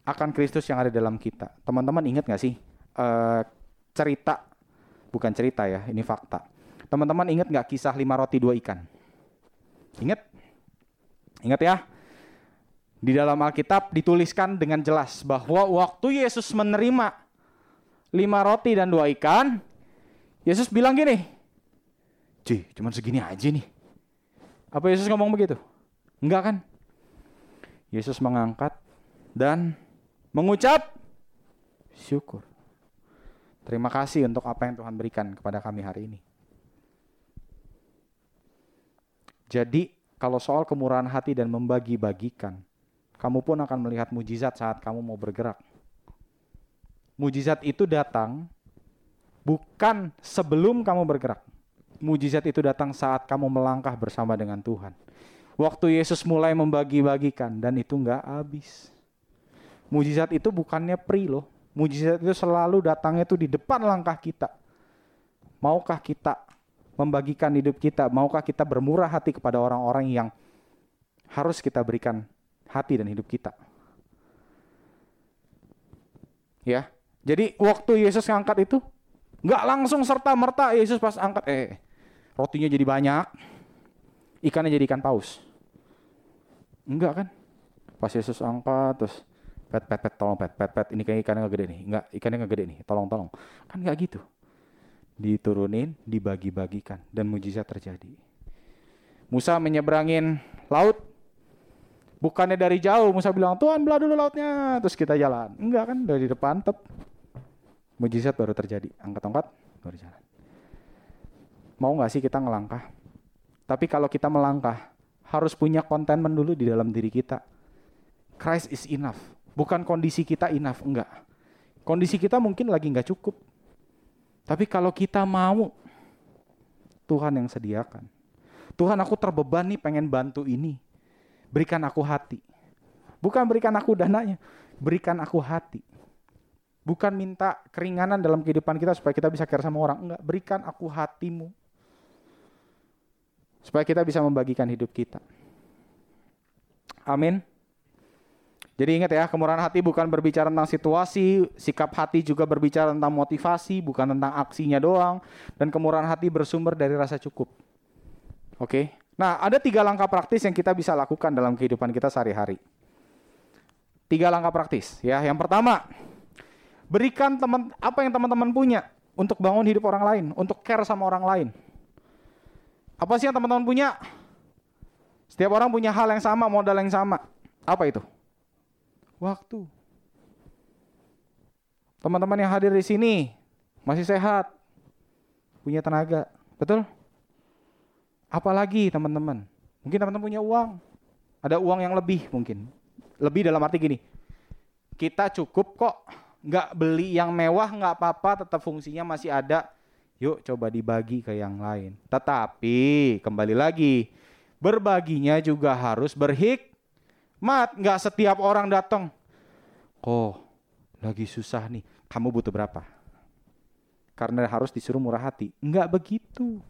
akan Kristus yang ada dalam kita. Teman-teman ingat gak sih uh, cerita, bukan cerita ya, ini fakta. Teman-teman ingat gak kisah lima roti dua ikan? Ingat? Ingat ya? Di dalam Alkitab dituliskan dengan jelas bahwa waktu Yesus menerima lima roti dan dua ikan, Yesus bilang gini, Cih, cuman segini aja nih. Apa Yesus ngomong begitu? Enggak kan? Yesus mengangkat dan mengucap syukur. Terima kasih untuk apa yang Tuhan berikan kepada kami hari ini. Jadi, kalau soal kemurahan hati dan membagi-bagikan, kamu pun akan melihat mujizat saat kamu mau bergerak. Mujizat itu datang bukan sebelum kamu bergerak. Mujizat itu datang saat kamu melangkah bersama dengan Tuhan. Waktu Yesus mulai membagi-bagikan dan itu nggak habis. Mujizat itu bukannya pri loh. Mujizat itu selalu datangnya itu di depan langkah kita. Maukah kita membagikan hidup kita? Maukah kita bermurah hati kepada orang-orang yang harus kita berikan hati dan hidup kita. Ya, jadi waktu Yesus ngangkat itu nggak langsung serta merta Yesus pas angkat eh rotinya jadi banyak, ikannya jadi ikan paus. Enggak kan? Pas Yesus angkat terus pet pet pet tolong pet pet pet ini kayak ikannya nggak gede nih, enggak ikannya nggak gede nih, tolong tolong. Kan nggak gitu. Diturunin, dibagi-bagikan dan mujizat terjadi. Musa menyeberangin laut Bukannya dari jauh Musa bilang, Tuhan belah dulu lautnya. Terus kita jalan. Enggak kan, dari depan tep. Mujizat baru terjadi. Angkat tongkat, baru jalan. Mau gak sih kita ngelangkah? Tapi kalau kita melangkah, harus punya kontenmen dulu di dalam diri kita. Christ is enough. Bukan kondisi kita enough, enggak. Kondisi kita mungkin lagi nggak cukup. Tapi kalau kita mau, Tuhan yang sediakan. Tuhan aku terbeban nih pengen bantu ini berikan aku hati. Bukan berikan aku dananya, berikan aku hati. Bukan minta keringanan dalam kehidupan kita supaya kita bisa care sama orang. Enggak, berikan aku hatimu. Supaya kita bisa membagikan hidup kita. Amin. Jadi ingat ya, kemurahan hati bukan berbicara tentang situasi, sikap hati juga berbicara tentang motivasi, bukan tentang aksinya doang. Dan kemurahan hati bersumber dari rasa cukup. Oke? Okay? Nah, ada tiga langkah praktis yang kita bisa lakukan dalam kehidupan kita sehari-hari. Tiga langkah praktis, ya. Yang pertama, berikan teman apa yang teman-teman punya untuk bangun hidup orang lain, untuk care sama orang lain. Apa sih yang teman-teman punya? Setiap orang punya hal yang sama, modal yang sama. Apa itu? Waktu. Teman-teman yang hadir di sini masih sehat, punya tenaga, betul? Apalagi teman-teman, mungkin teman-teman punya uang, ada uang yang lebih mungkin. Lebih dalam arti gini, kita cukup kok, nggak beli yang mewah nggak apa-apa, tetap fungsinya masih ada. Yuk coba dibagi ke yang lain. Tetapi kembali lagi, berbaginya juga harus berhikmat. Nggak setiap orang datang, kok lagi susah nih, kamu butuh berapa? Karena harus disuruh murah hati. Nggak begitu.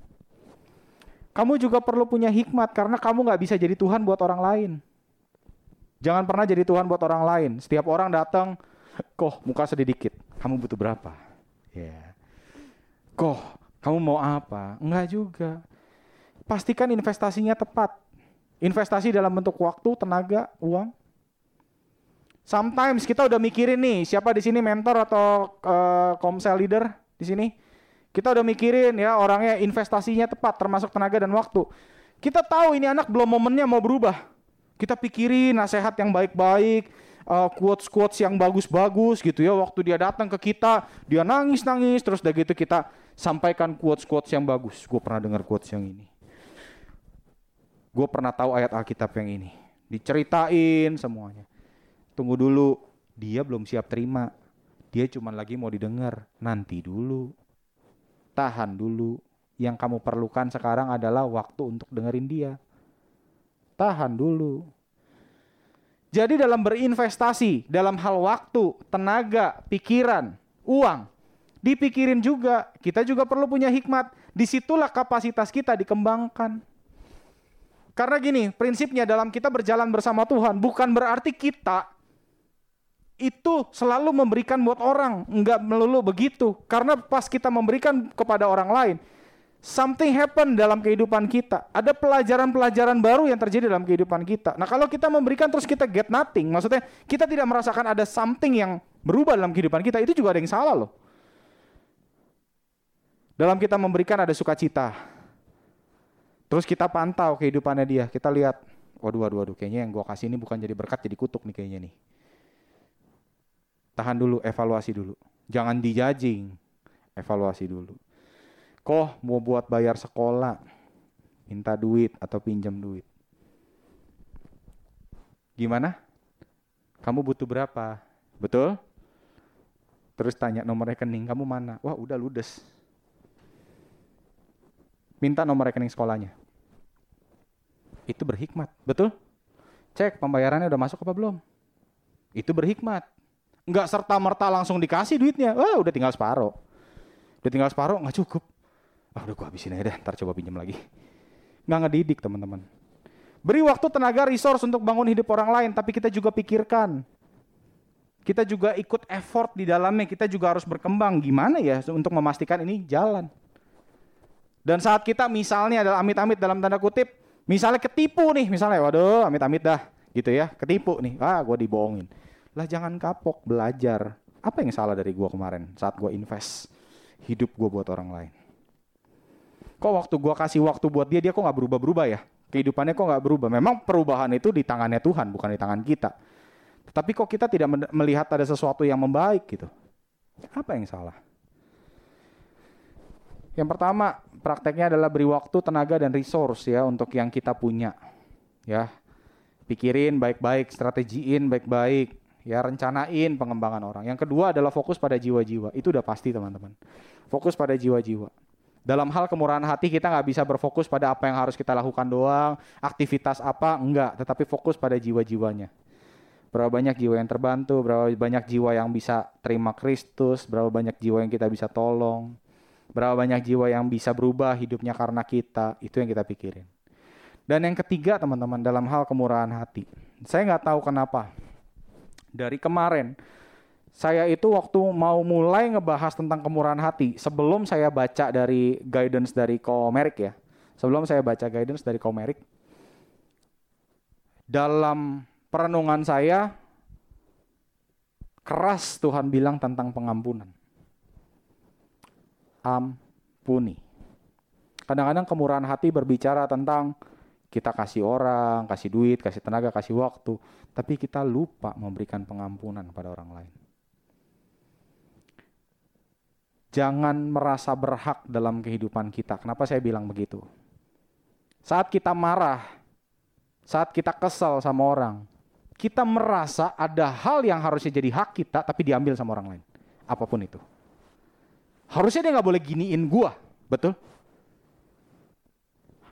Kamu juga perlu punya hikmat karena kamu nggak bisa jadi Tuhan buat orang lain. Jangan pernah jadi Tuhan buat orang lain. Setiap orang datang, kok muka sedih dikit. Kamu butuh berapa? Ya. Kok kamu mau apa? Enggak juga. Pastikan investasinya tepat. Investasi dalam bentuk waktu, tenaga, uang. Sometimes kita udah mikirin nih, siapa di sini mentor atau uh, komsel leader di sini? Kita udah mikirin ya orangnya investasinya tepat termasuk tenaga dan waktu. Kita tahu ini anak belum momennya mau berubah. Kita pikirin nasihat yang baik-baik, uh, quotes-quotes yang bagus-bagus gitu ya. Waktu dia datang ke kita, dia nangis-nangis terus udah gitu kita sampaikan quotes-quotes yang bagus. Gue pernah dengar quotes yang ini. Gue pernah tahu ayat Alkitab yang ini. Diceritain semuanya. Tunggu dulu, dia belum siap terima. Dia cuma lagi mau didengar. Nanti dulu. Tahan dulu. Yang kamu perlukan sekarang adalah waktu untuk dengerin dia. Tahan dulu. Jadi dalam berinvestasi, dalam hal waktu, tenaga, pikiran, uang, dipikirin juga. Kita juga perlu punya hikmat. Di situlah kapasitas kita dikembangkan. Karena gini, prinsipnya dalam kita berjalan bersama Tuhan bukan berarti kita itu selalu memberikan buat orang, enggak melulu begitu. Karena pas kita memberikan kepada orang lain, something happen dalam kehidupan kita. Ada pelajaran-pelajaran baru yang terjadi dalam kehidupan kita. Nah, kalau kita memberikan terus kita get nothing, maksudnya kita tidak merasakan ada something yang berubah dalam kehidupan kita, itu juga ada yang salah loh. Dalam kita memberikan ada sukacita. Terus kita pantau kehidupannya dia, kita lihat, waduh, waduh, waduh, kayaknya yang gua kasih ini bukan jadi berkat, jadi kutuk nih kayaknya nih. Tahan dulu, evaluasi dulu. Jangan dijajing, evaluasi dulu. Kok mau buat bayar sekolah, minta duit atau pinjam duit. Gimana? Kamu butuh berapa? Betul? Terus tanya nomor rekening kamu mana? Wah udah ludes. Minta nomor rekening sekolahnya. Itu berhikmat, betul? Cek pembayarannya udah masuk apa belum? Itu berhikmat nggak serta merta langsung dikasih duitnya. Wah, udah tinggal separuh. Udah tinggal separuh nggak cukup. Ah, udah gua habisin aja deh, ntar coba pinjam lagi. Nggak ngedidik teman-teman. Beri waktu, tenaga, resource untuk bangun hidup orang lain, tapi kita juga pikirkan. Kita juga ikut effort di dalamnya, kita juga harus berkembang. Gimana ya untuk memastikan ini jalan. Dan saat kita misalnya adalah amit-amit dalam tanda kutip, misalnya ketipu nih, misalnya, waduh amit-amit dah, gitu ya, ketipu nih, ah gue dibohongin lah jangan kapok, belajar. Apa yang salah dari gua kemarin saat gua invest hidup gua buat orang lain? Kok waktu gua kasih waktu buat dia, dia kok nggak berubah-berubah ya? Kehidupannya kok nggak berubah? Memang perubahan itu di tangannya Tuhan, bukan di tangan kita. Tetapi kok kita tidak melihat ada sesuatu yang membaik gitu? Apa yang salah? Yang pertama, prakteknya adalah beri waktu, tenaga, dan resource ya untuk yang kita punya. Ya, pikirin baik-baik, strategiin baik-baik, ya rencanain pengembangan orang. Yang kedua adalah fokus pada jiwa-jiwa. Itu udah pasti teman-teman. Fokus pada jiwa-jiwa. Dalam hal kemurahan hati kita nggak bisa berfokus pada apa yang harus kita lakukan doang, aktivitas apa enggak, tetapi fokus pada jiwa-jiwanya. Berapa banyak jiwa yang terbantu, berapa banyak jiwa yang bisa terima Kristus, berapa banyak jiwa yang kita bisa tolong, berapa banyak jiwa yang bisa berubah hidupnya karena kita, itu yang kita pikirin. Dan yang ketiga teman-teman dalam hal kemurahan hati, saya nggak tahu kenapa dari kemarin. Saya itu waktu mau mulai ngebahas tentang kemurahan hati, sebelum saya baca dari guidance dari Komerik ya. Sebelum saya baca guidance dari Komerik, dalam perenungan saya keras Tuhan bilang tentang pengampunan. Ampuni. Kadang-kadang kemurahan hati berbicara tentang kita kasih orang, kasih duit, kasih tenaga, kasih waktu, tapi kita lupa memberikan pengampunan pada orang lain. Jangan merasa berhak dalam kehidupan kita. Kenapa saya bilang begitu? Saat kita marah, saat kita kesal sama orang, kita merasa ada hal yang harusnya jadi hak kita tapi diambil sama orang lain. Apa pun itu. Harusnya dia nggak boleh giniin gua, betul?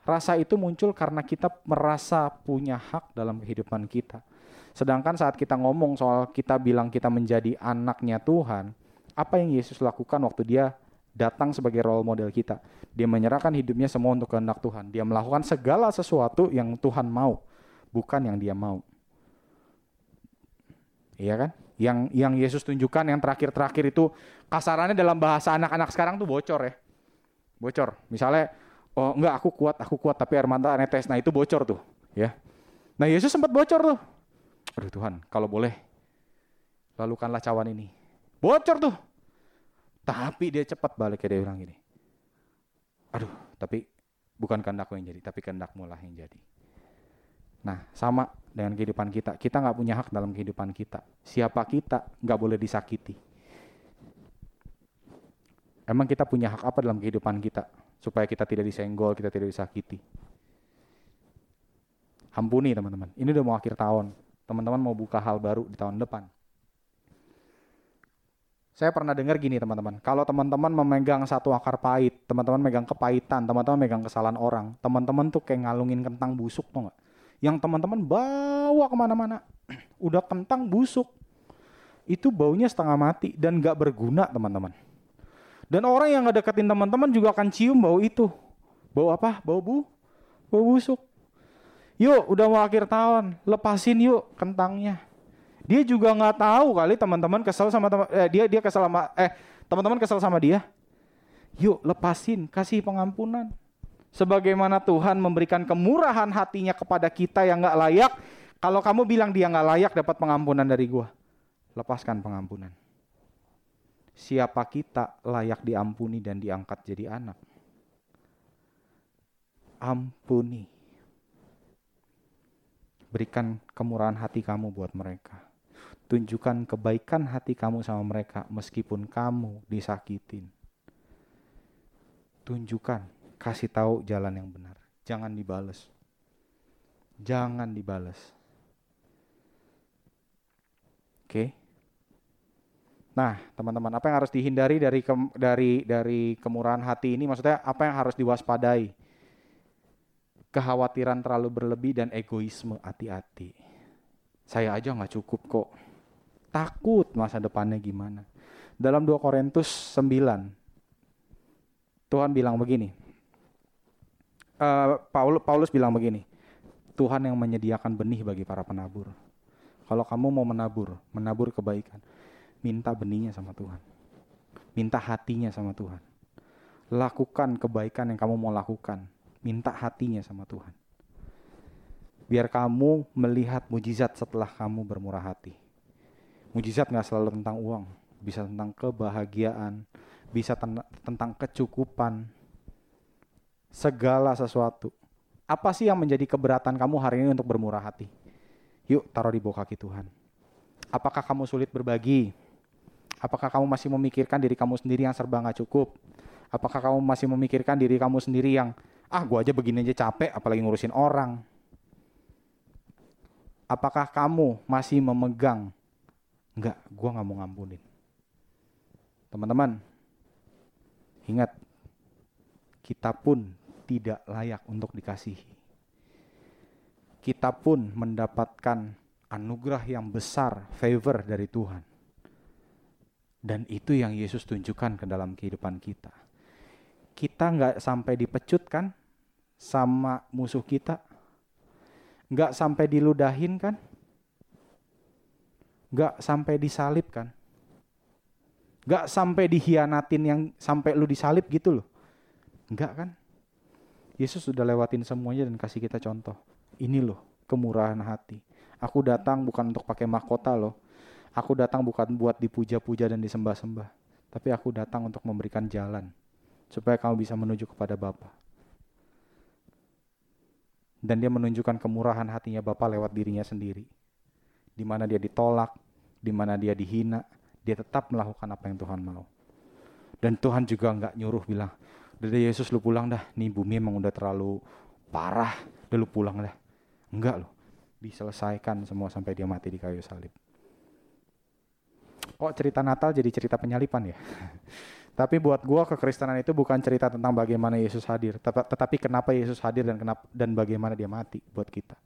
Rasa itu muncul karena kita merasa punya hak dalam kehidupan kita. Sedangkan saat kita ngomong soal kita bilang kita menjadi anaknya Tuhan, apa yang Yesus lakukan waktu dia datang sebagai role model kita? Dia menyerahkan hidupnya semua untuk kehendak Tuhan. Dia melakukan segala sesuatu yang Tuhan mau, bukan yang dia mau. Iya kan? Yang yang Yesus tunjukkan yang terakhir-terakhir itu kasarannya dalam bahasa anak-anak sekarang tuh bocor ya. Bocor. Misalnya oh enggak aku kuat, aku kuat tapi air mata netes. Nah, itu bocor tuh, ya. Nah, Yesus sempat bocor tuh. Aduh Tuhan, kalau boleh lalukanlah cawan ini. Bocor tuh. Tapi dia cepat balik dia bilang gini. Aduh, tapi bukan kehendakku yang jadi, tapi kehendakmu lah yang jadi. Nah, sama dengan kehidupan kita. Kita nggak punya hak dalam kehidupan kita. Siapa kita nggak boleh disakiti. Emang kita punya hak apa dalam kehidupan kita supaya kita tidak disenggol, kita tidak disakiti? Ampuni teman-teman. Ini udah mau akhir tahun. Teman-teman mau buka hal baru di tahun depan. Saya pernah dengar gini teman-teman, kalau teman-teman memegang satu akar pahit, teman-teman megang kepahitan, teman-teman megang kesalahan orang, teman-teman tuh kayak ngalungin kentang busuk tuh nggak? Yang teman-teman bawa ke mana-mana, udah kentang busuk, itu baunya setengah mati dan nggak berguna teman-teman. Dan orang yang ngedeketin teman-teman juga akan cium bau itu. Bau apa? Bau bu? Bau busuk. Yuk, udah mau akhir tahun, lepasin yuk kentangnya. Dia juga nggak tahu kali teman-teman kesel sama teman eh, dia dia kesel sama eh teman-teman kesel sama dia. Yuk, lepasin, kasih pengampunan. Sebagaimana Tuhan memberikan kemurahan hatinya kepada kita yang nggak layak, kalau kamu bilang dia nggak layak dapat pengampunan dari gua, lepaskan pengampunan siapa kita layak diampuni dan diangkat jadi anak. Ampuni. Berikan kemurahan hati kamu buat mereka. Tunjukkan kebaikan hati kamu sama mereka meskipun kamu disakitin. Tunjukkan, kasih tahu jalan yang benar. Jangan dibales. Jangan dibales. Oke? Okay? Nah, teman-teman, apa yang harus dihindari dari ke, dari dari kemurahan hati ini? Maksudnya apa yang harus diwaspadai? Kekhawatiran terlalu berlebih dan egoisme, hati-hati. Saya aja nggak cukup kok. Takut masa depannya gimana. Dalam 2 Korintus 9, Tuhan bilang begini. Uh, Paulus, Paulus bilang begini. Tuhan yang menyediakan benih bagi para penabur. Kalau kamu mau menabur, menabur kebaikan minta benihnya sama Tuhan. Minta hatinya sama Tuhan. Lakukan kebaikan yang kamu mau lakukan. Minta hatinya sama Tuhan. Biar kamu melihat mujizat setelah kamu bermurah hati. Mujizat gak selalu tentang uang. Bisa tentang kebahagiaan. Bisa ten tentang kecukupan. Segala sesuatu. Apa sih yang menjadi keberatan kamu hari ini untuk bermurah hati? Yuk taruh di bawah kaki Tuhan. Apakah kamu sulit berbagi? Apakah kamu masih memikirkan diri kamu sendiri yang serba nggak cukup? Apakah kamu masih memikirkan diri kamu sendiri yang ah gue aja begini aja capek apalagi ngurusin orang? Apakah kamu masih memegang enggak gue nggak mau ngampunin? Teman-teman, ingat kita pun tidak layak untuk dikasihi. Kita pun mendapatkan anugerah yang besar, favor dari Tuhan. Dan itu yang Yesus tunjukkan ke dalam kehidupan kita. Kita nggak sampai dipecut kan sama musuh kita. Nggak sampai diludahin kan. Nggak sampai disalib kan. Nggak sampai dihianatin yang sampai lu disalib gitu loh. Nggak kan. Yesus sudah lewatin semuanya dan kasih kita contoh. Ini loh kemurahan hati. Aku datang bukan untuk pakai mahkota loh Aku datang bukan buat dipuja-puja dan disembah-sembah, tapi aku datang untuk memberikan jalan supaya kamu bisa menuju kepada Bapa. Dan dia menunjukkan kemurahan hatinya Bapa lewat dirinya sendiri. Di mana dia ditolak, di mana dia dihina, dia tetap melakukan apa yang Tuhan mau. Dan Tuhan juga nggak nyuruh bilang, udah Yesus lu pulang dah, nih bumi emang udah terlalu parah, udah lu pulang dah. Enggak loh, diselesaikan semua sampai dia mati di kayu salib kok cerita Natal jadi cerita penyalipan ya? Tapi buat gua kekristenan itu bukan cerita tentang bagaimana Yesus hadir, tetapi kenapa Yesus hadir dan kenapa dan bagaimana dia mati buat kita.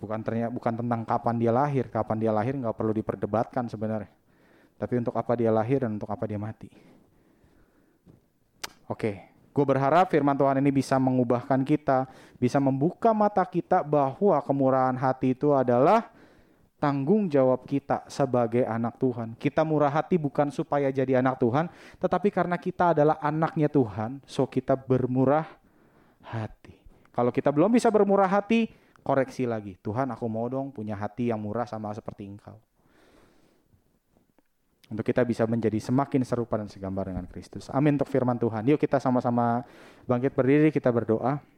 Bukan ternyata bukan tentang kapan dia lahir, kapan dia lahir nggak perlu diperdebatkan sebenarnya. Tapi untuk apa dia lahir dan untuk apa dia mati. Oke, gue berharap firman Tuhan ini bisa mengubahkan kita, bisa membuka mata kita bahwa kemurahan hati itu adalah tanggung jawab kita sebagai anak Tuhan. Kita murah hati bukan supaya jadi anak Tuhan, tetapi karena kita adalah anaknya Tuhan, so kita bermurah hati. Kalau kita belum bisa bermurah hati, koreksi lagi. Tuhan aku mau dong punya hati yang murah sama seperti engkau. Untuk kita bisa menjadi semakin serupa dan segambar dengan Kristus. Amin untuk firman Tuhan. Yuk kita sama-sama bangkit berdiri, kita berdoa.